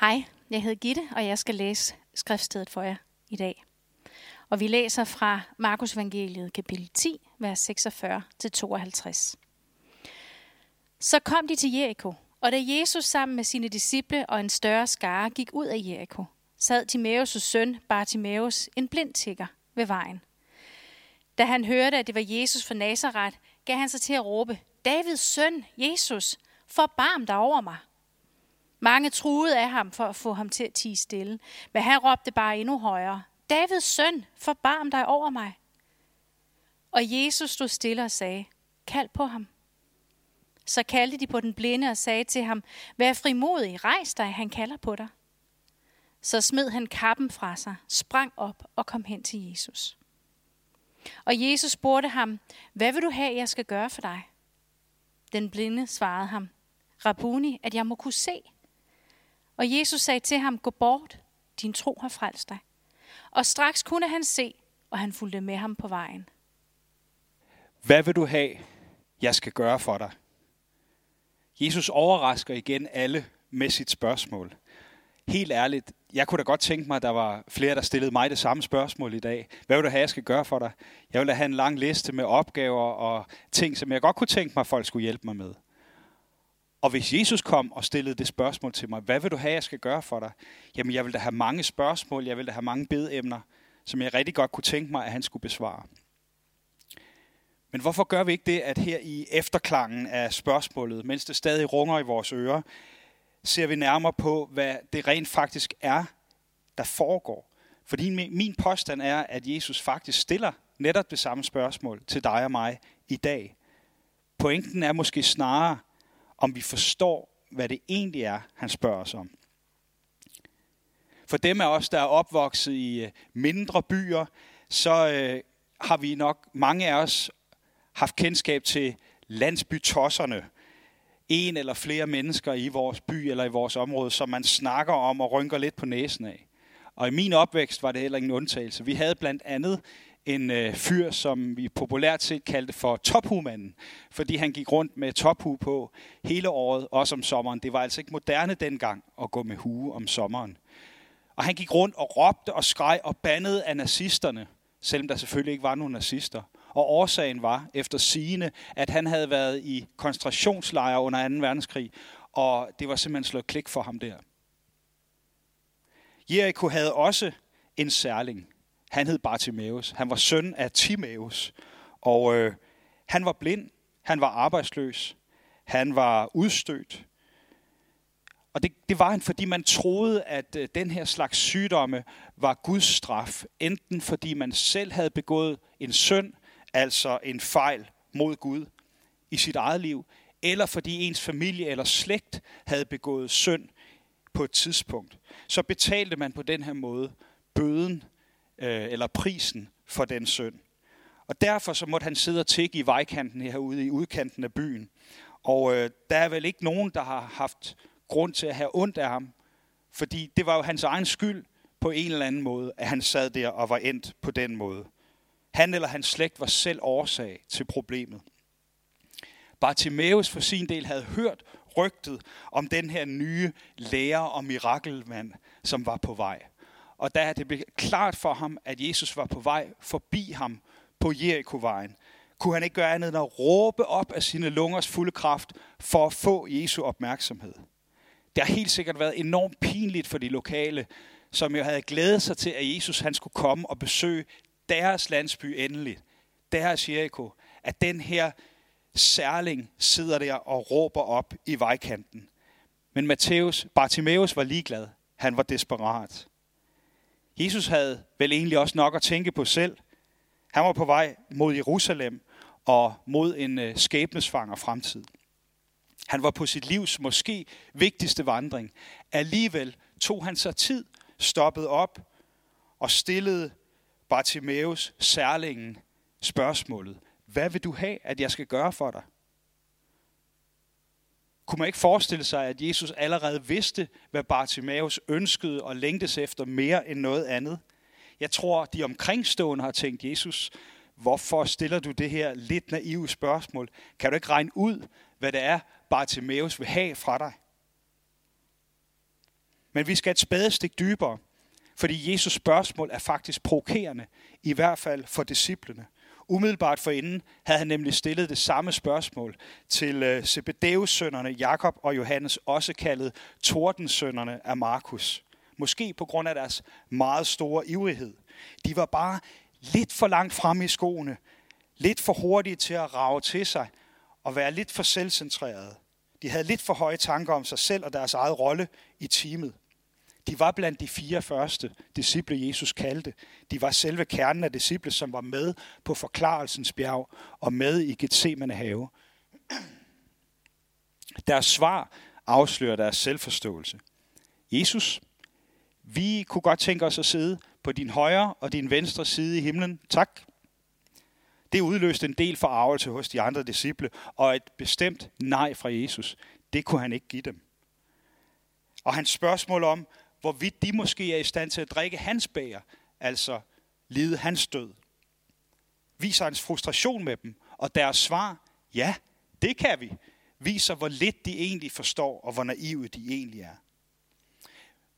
Hej, jeg hedder Gitte, og jeg skal læse skriftstedet for jer i dag. Og vi læser fra Markus Evangeliet kapitel 10, vers 46-52. Så kom de til Jericho, og da Jesus sammen med sine disciple og en større skare gik ud af Jericho, sad Timaeus' søn Bartimaeus, en blind tigger, ved vejen. Da han hørte, at det var Jesus fra Nazareth, gav han sig til at råbe, Davids søn, Jesus, forbarm dig over mig. Mange truede af ham for at få ham til at tige stille, men han råbte bare endnu højere, Davids søn, forbarm dig over mig. Og Jesus stod stille og sagde, kald på ham. Så kaldte de på den blinde og sagde til ham, vær frimodig, rejs dig, han kalder på dig. Så smed han kappen fra sig, sprang op og kom hen til Jesus. Og Jesus spurgte ham, hvad vil du have, jeg skal gøre for dig? Den blinde svarede ham, Rabuni, at jeg må kunne se. Og Jesus sagde til ham, gå bort, din tro har frelst dig. Og straks kunne han se, og han fulgte med ham på vejen. Hvad vil du have, jeg skal gøre for dig? Jesus overrasker igen alle med sit spørgsmål. Helt ærligt, jeg kunne da godt tænke mig, at der var flere, der stillede mig det samme spørgsmål i dag. Hvad vil du have, jeg skal gøre for dig? Jeg vil da have en lang liste med opgaver og ting, som jeg godt kunne tænke mig, at folk skulle hjælpe mig med. Og hvis Jesus kom og stillede det spørgsmål til mig, hvad vil du have, jeg skal gøre for dig? Jamen, jeg vil da have mange spørgsmål, jeg vil da have mange bedemner, som jeg rigtig godt kunne tænke mig, at han skulle besvare. Men hvorfor gør vi ikke det, at her i efterklangen af spørgsmålet, mens det stadig runger i vores ører, ser vi nærmere på, hvad det rent faktisk er, der foregår. Fordi min påstand er, at Jesus faktisk stiller netop det samme spørgsmål til dig og mig i dag. Pointen er måske snarere, om vi forstår, hvad det egentlig er, han spørger os om. For dem af os, der er opvokset i øh, mindre byer, så øh, har vi nok, mange af os, haft kendskab til landsbytosserne. En eller flere mennesker i vores by eller i vores område, som man snakker om og rynker lidt på næsen af. Og i min opvækst var det heller ingen undtagelse. Vi havde blandt andet en øh, fyr, som vi populært set kaldte for tophumanden, fordi han gik rundt med tophu på hele året, også om sommeren. Det var altså ikke moderne dengang at gå med hue om sommeren. Og han gik rundt og råbte og skreg og bandede af nazisterne, selvom der selvfølgelig ikke var nogen nazister. Og årsagen var, efter sigende, at han havde været i koncentrationslejre under 2. verdenskrig, og det var simpelthen slået klik for ham der. Jericho havde også en særling. Han hed Bartimaeus. Han var søn af Timaeus. Og øh, han var blind. Han var arbejdsløs. Han var udstødt. Og det, det var han, fordi man troede, at øh, den her slags sygdomme var Guds straf. Enten fordi man selv havde begået en synd, altså en fejl mod Gud i sit eget liv, eller fordi ens familie eller slægt havde begået synd på et tidspunkt. Så betalte man på den her måde bøden øh, eller prisen for den synd. Og derfor så måtte han sidde og tikke i vejkanten herude i udkanten af byen. Og øh, der er vel ikke nogen, der har haft grund til at have ondt af ham, fordi det var jo hans egen skyld på en eller anden måde, at han sad der og var endt på den måde. Han eller hans slægt var selv årsag til problemet. Bartimaeus for sin del havde hørt rygtet om den her nye lærer og mirakelmand, som var på vej. Og da det blev klart for ham, at Jesus var på vej forbi ham på Jerikovejen, kunne han ikke gøre andet end at råbe op af sine lungers fulde kraft for at få Jesu opmærksomhed. Det har helt sikkert været enormt pinligt for de lokale, som jo havde glædet sig til, at Jesus han skulle komme og besøge deres landsby endelig, deres Jericho, at den her særling sidder der og råber op i vejkanten. Men Matthæus, Bartimaeus var ligeglad. Han var desperat. Jesus havde vel egentlig også nok at tænke på selv. Han var på vej mod Jerusalem og mod en øh, skæbnesfanger fremtid. Han var på sit livs måske vigtigste vandring. Alligevel tog han sig tid, stoppede op og stillede Bartimaeus særlingen spørgsmålet. Hvad vil du have, at jeg skal gøre for dig? Kunne man ikke forestille sig, at Jesus allerede vidste, hvad Bartimaeus ønskede og længtes efter mere end noget andet? Jeg tror, de omkringstående har tænkt, Jesus, hvorfor stiller du det her lidt naive spørgsmål? Kan du ikke regne ud, hvad det er, Bartimaeus vil have fra dig? Men vi skal et spadestik dybere, fordi Jesus spørgsmål er faktisk provokerende, i hvert fald for disciplene. Umiddelbart forinden havde han nemlig stillet det samme spørgsmål til øh, Zebedeus sønnerne Jakob og Johannes, også kaldet Tordensønnerne af Markus. Måske på grund af deres meget store ivrighed. De var bare lidt for langt fremme i skoene, lidt for hurtige til at rave til sig og være lidt for selvcentrerede. De havde lidt for høje tanker om sig selv og deres eget rolle i teamet. De var blandt de fire første disciple, Jesus kaldte. De var selve kernen af disciple, som var med på forklarelsens bjerg og med i Gethsemane have. Deres svar afslører deres selvforståelse. Jesus, vi kunne godt tænke os at sidde på din højre og din venstre side i himlen. Tak. Det udløste en del forarvelse hos de andre disciple, og et bestemt nej fra Jesus. Det kunne han ikke give dem. Og hans spørgsmål om, hvorvidt de måske er i stand til at drikke hans bæger, altså lide hans død, viser hans frustration med dem, og deres svar, ja, det kan vi, viser, hvor lidt de egentlig forstår, og hvor naive de egentlig er.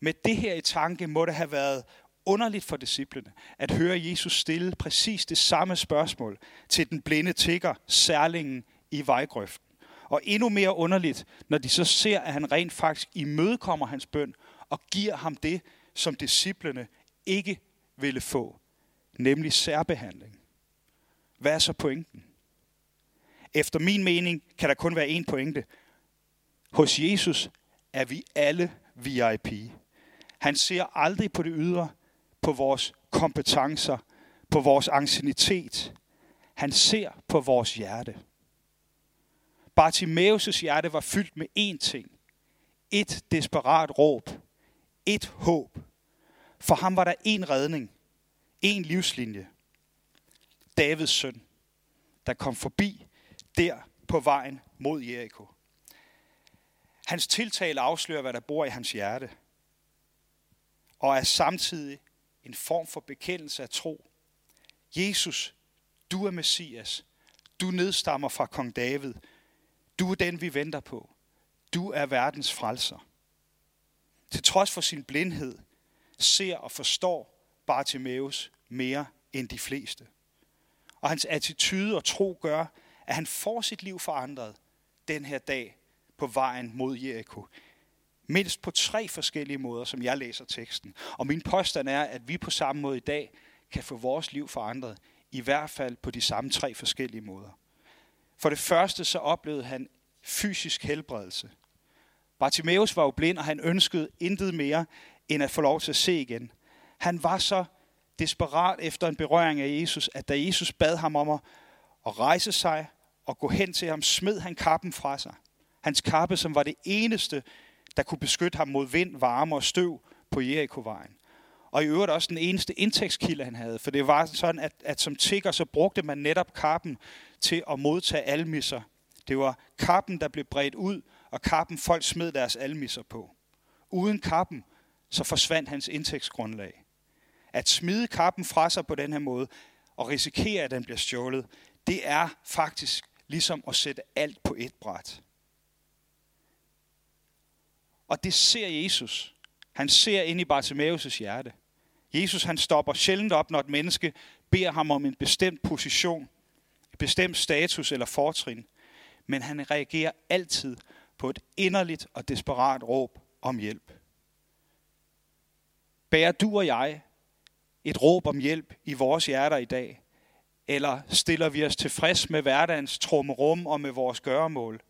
Med det her i tanke må det have været underligt for disciplene at høre Jesus stille præcis det samme spørgsmål til den blinde tigger, særlingen i vejgrøften. Og endnu mere underligt, når de så ser, at han rent faktisk imødekommer hans bøn og giver ham det, som disciplene ikke ville få, nemlig særbehandling. Hvad er så pointen? Efter min mening kan der kun være én pointe. Hos Jesus er vi alle VIP. Han ser aldrig på det ydre, på vores kompetencer, på vores ancienitet. Han ser på vores hjerte. Bartimaeus' hjerte var fyldt med én ting. Et desperat råb. Et håb. For ham var der en redning. En livslinje. Davids søn, der kom forbi der på vejen mod Jericho. Hans tiltale afslører, hvad der bor i hans hjerte, og er samtidig en form for bekendelse af tro. Jesus, du er Messias. Du nedstammer fra kong David. Du er den, vi venter på. Du er verdens frelser. Til trods for sin blindhed, ser og forstår Bartimaeus mere end de fleste. Og hans attitude og tro gør, at han får sit liv forandret den her dag på vejen mod Jericho mindst på tre forskellige måder, som jeg læser teksten. Og min påstand er, at vi på samme måde i dag kan få vores liv forandret, i hvert fald på de samme tre forskellige måder. For det første så oplevede han fysisk helbredelse. Bartimaeus var jo blind, og han ønskede intet mere, end at få lov til at se igen. Han var så desperat efter en berøring af Jesus, at da Jesus bad ham om at rejse sig og gå hen til ham, smed han kappen fra sig. Hans kappe, som var det eneste, der kunne beskytte ham mod vind, varme og støv på Jerikovejen. Og i øvrigt også den eneste indtægtskilde, han havde. For det var sådan, at, at som tigger, så brugte man netop kappen til at modtage almisser. Det var kappen, der blev bredt ud, og kappen folk smed deres almisser på. Uden kappen, så forsvandt hans indtægtsgrundlag. At smide kappen fra sig på den her måde, og risikere, at den bliver stjålet, det er faktisk ligesom at sætte alt på et bræt. Og det ser Jesus. Han ser ind i Bartimaeus' hjerte. Jesus han stopper sjældent op, når et menneske beder ham om en bestemt position, et bestemt status eller fortrin. Men han reagerer altid på et inderligt og desperat råb om hjælp. Bærer du og jeg et råb om hjælp i vores hjerter i dag? Eller stiller vi os tilfreds med hverdagens trummerum og med vores gøremål?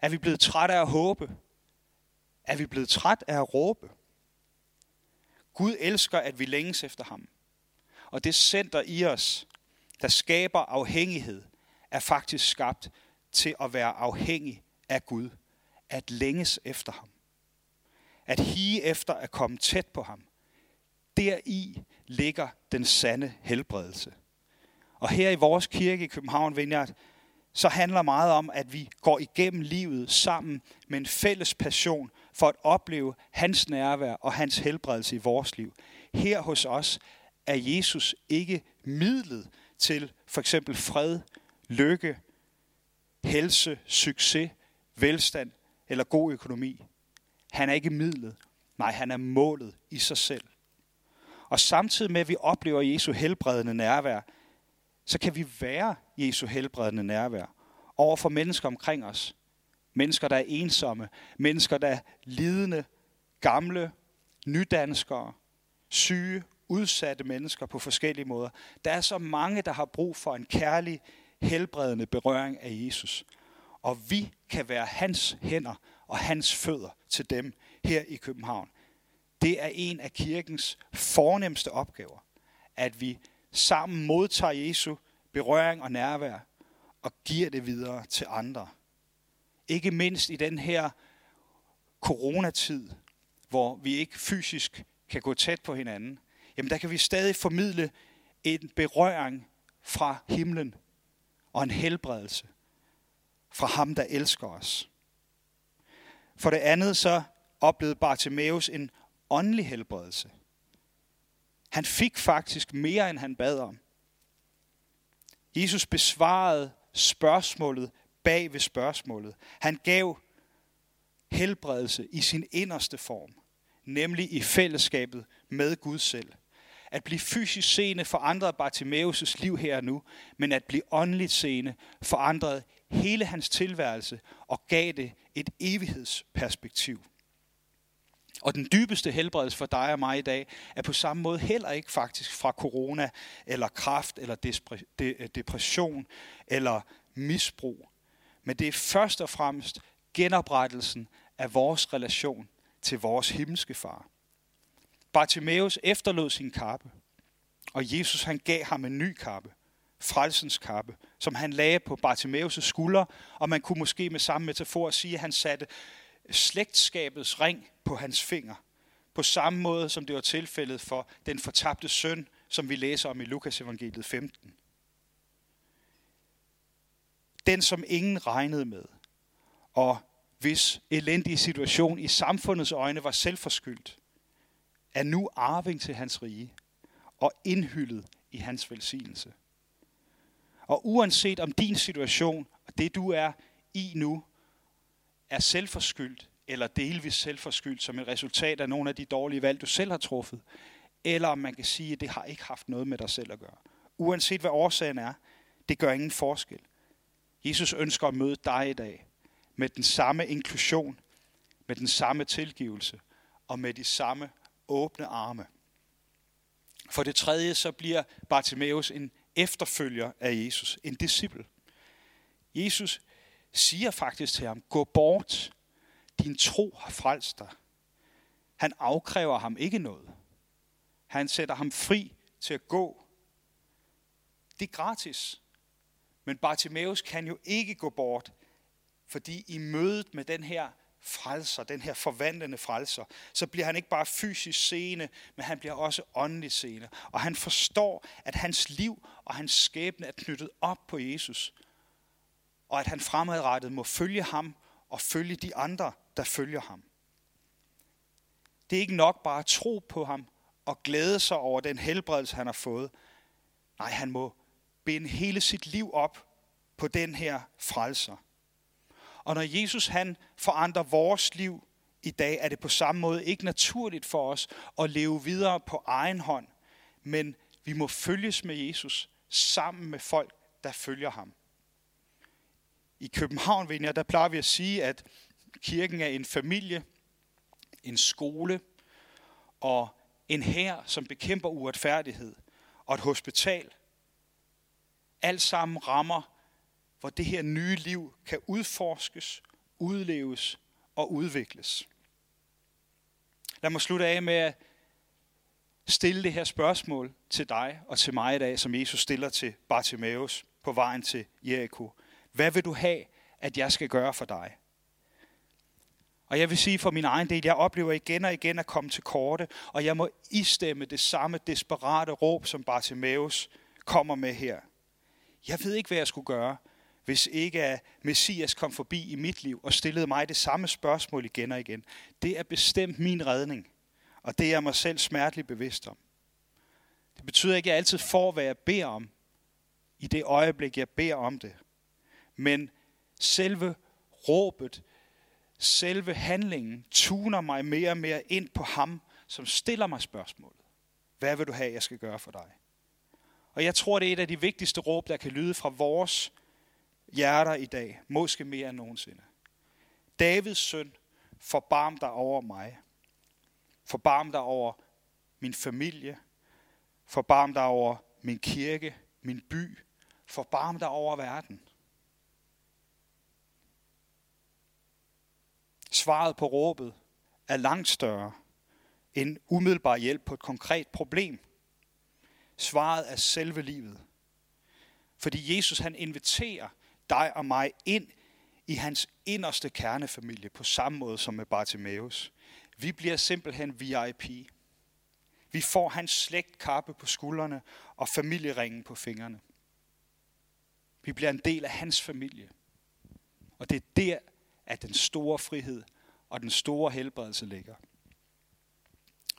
Er vi blevet trætte af at håbe? Er vi blevet træt af at råbe? Gud elsker, at vi længes efter ham. Og det center i os, der skaber afhængighed, er faktisk skabt til at være afhængig af Gud. At længes efter ham. At hige efter at komme tæt på ham. Deri ligger den sande helbredelse. Og her i vores kirke i København Vineyard, så handler meget om, at vi går igennem livet sammen med en fælles passion for at opleve hans nærvær og hans helbredelse i vores liv. Her hos os er Jesus ikke midlet til for eksempel fred, lykke, helse, succes, velstand eller god økonomi. Han er ikke midlet. Nej, han er målet i sig selv. Og samtidig med, at vi oplever Jesu helbredende nærvær, så kan vi være Jesu helbredende nærvær over for mennesker omkring os. Mennesker, der er ensomme. Mennesker, der er lidende, gamle, nydanskere, syge, udsatte mennesker på forskellige måder. Der er så mange, der har brug for en kærlig, helbredende berøring af Jesus. Og vi kan være hans hænder og hans fødder til dem her i København. Det er en af kirkens fornemmeste opgaver, at vi sammen modtager Jesu berøring og nærvær og giver det videre til andre. Ikke mindst i den her coronatid, hvor vi ikke fysisk kan gå tæt på hinanden, jamen der kan vi stadig formidle en berøring fra himlen og en helbredelse fra ham, der elsker os. For det andet så oplevede Bartimeus en åndelig helbredelse. Han fik faktisk mere, end han bad om. Jesus besvarede spørgsmålet bag ved spørgsmålet. Han gav helbredelse i sin inderste form, nemlig i fællesskabet med Gud selv. At blive fysisk seende forandrede Bartimaeus' liv her og nu, men at blive åndeligt seende forandrede hele hans tilværelse og gav det et evighedsperspektiv. Og den dybeste helbredelse for dig og mig i dag er på samme måde heller ikke faktisk fra corona, eller kraft, eller øh, depression, eller misbrug. Men det er først og fremmest genoprettelsen af vores relation til vores himmelske far. Bartimeus efterlod sin kappe, og Jesus han gav ham en ny kappe, frelsens kappe, som han lagde på Bartimeus' skuldre, og man kunne måske med samme metafor sige, at han satte slægtskabets ring på hans finger. På samme måde, som det var tilfældet for den fortabte søn, som vi læser om i Lukas evangeliet 15. Den, som ingen regnede med, og hvis elendige situation i samfundets øjne var selvforskyldt, er nu arving til hans rige og indhyllet i hans velsignelse. Og uanset om din situation og det du er i nu, er selvforskyldt eller delvis selvforskyldt som et resultat af nogle af de dårlige valg, du selv har truffet, eller om man kan sige, at det har ikke haft noget med dig selv at gøre. Uanset hvad årsagen er, det gør ingen forskel. Jesus ønsker at møde dig i dag med den samme inklusion, med den samme tilgivelse og med de samme åbne arme. For det tredje, så bliver Bartimaeus en efterfølger af Jesus, en disciple. Jesus siger faktisk til ham, gå bort, din tro har frelst dig. Han afkræver ham ikke noget. Han sætter ham fri til at gå. Det er gratis. Men Bartimaeus kan jo ikke gå bort, fordi i mødet med den her frelser, den her forvandlende frelser, så bliver han ikke bare fysisk seende, men han bliver også åndeligt seende. Og han forstår, at hans liv og hans skæbne er knyttet op på Jesus. Og at han fremadrettet må følge ham og følge de andre, der følger ham. Det er ikke nok bare at tro på ham og glæde sig over den helbredelse, han har fået. Nej, han må binde hele sit liv op på den her frelser. Og når Jesus han forandrer vores liv i dag, er det på samme måde ikke naturligt for os at leve videre på egen hånd, men vi må følges med Jesus sammen med folk, der følger ham. I København, der plejer vi at sige, at kirken er en familie, en skole og en hær, som bekæmper uretfærdighed, og et hospital. Alt sammen rammer hvor det her nye liv kan udforskes, udleves og udvikles. Lad mig slutte af med at stille det her spørgsmål til dig og til mig i dag, som Jesus stiller til Bartimaeus på vejen til Jericho. Hvad vil du have, at jeg skal gøre for dig? Og jeg vil sige for min egen del, jeg oplever igen og igen at komme til korte, og jeg må istemme det samme desperate råb, som Bartimaeus kommer med her. Jeg ved ikke, hvad jeg skulle gøre, hvis ikke at Messias kom forbi i mit liv og stillede mig det samme spørgsmål igen og igen. Det er bestemt min redning, og det er jeg mig selv smerteligt bevidst om. Det betyder ikke, at jeg altid får, hvad jeg beder om, i det øjeblik, jeg beder om det. Men selve råbet, selve handlingen tuner mig mere og mere ind på ham, som stiller mig spørgsmålet. Hvad vil du have, jeg skal gøre for dig? Og jeg tror, det er et af de vigtigste råb, der kan lyde fra vores hjerter i dag. Måske mere end nogensinde. Davids søn, forbarm dig over mig. Forbarm dig over min familie. Forbarm dig over min kirke, min by. Forbarm dig over verden. Svaret på råbet er langt større end umiddelbar hjælp på et konkret problem. Svaret er selve livet. Fordi Jesus han inviterer dig og mig ind i hans inderste kernefamilie på samme måde som med Bartimaeus. Vi bliver simpelthen VIP. Vi får hans slægtkappe på skuldrene og familieringen på fingrene. Vi bliver en del af hans familie. Og det er der, at den store frihed og den store helbredelse ligger.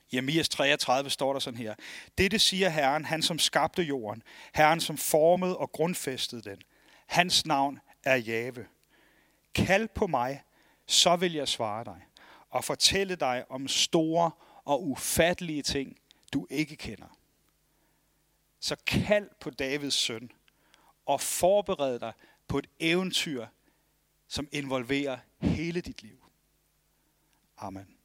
I Jeremias 33 står der sådan her. Dette siger Herren, han som skabte jorden, Herren som formede og grundfæstede den. Hans navn er Jave. Kald på mig, så vil jeg svare dig og fortælle dig om store og ufattelige ting, du ikke kender. Så kald på Davids søn og forbered dig på et eventyr, som involverer hele dit liv. Amen.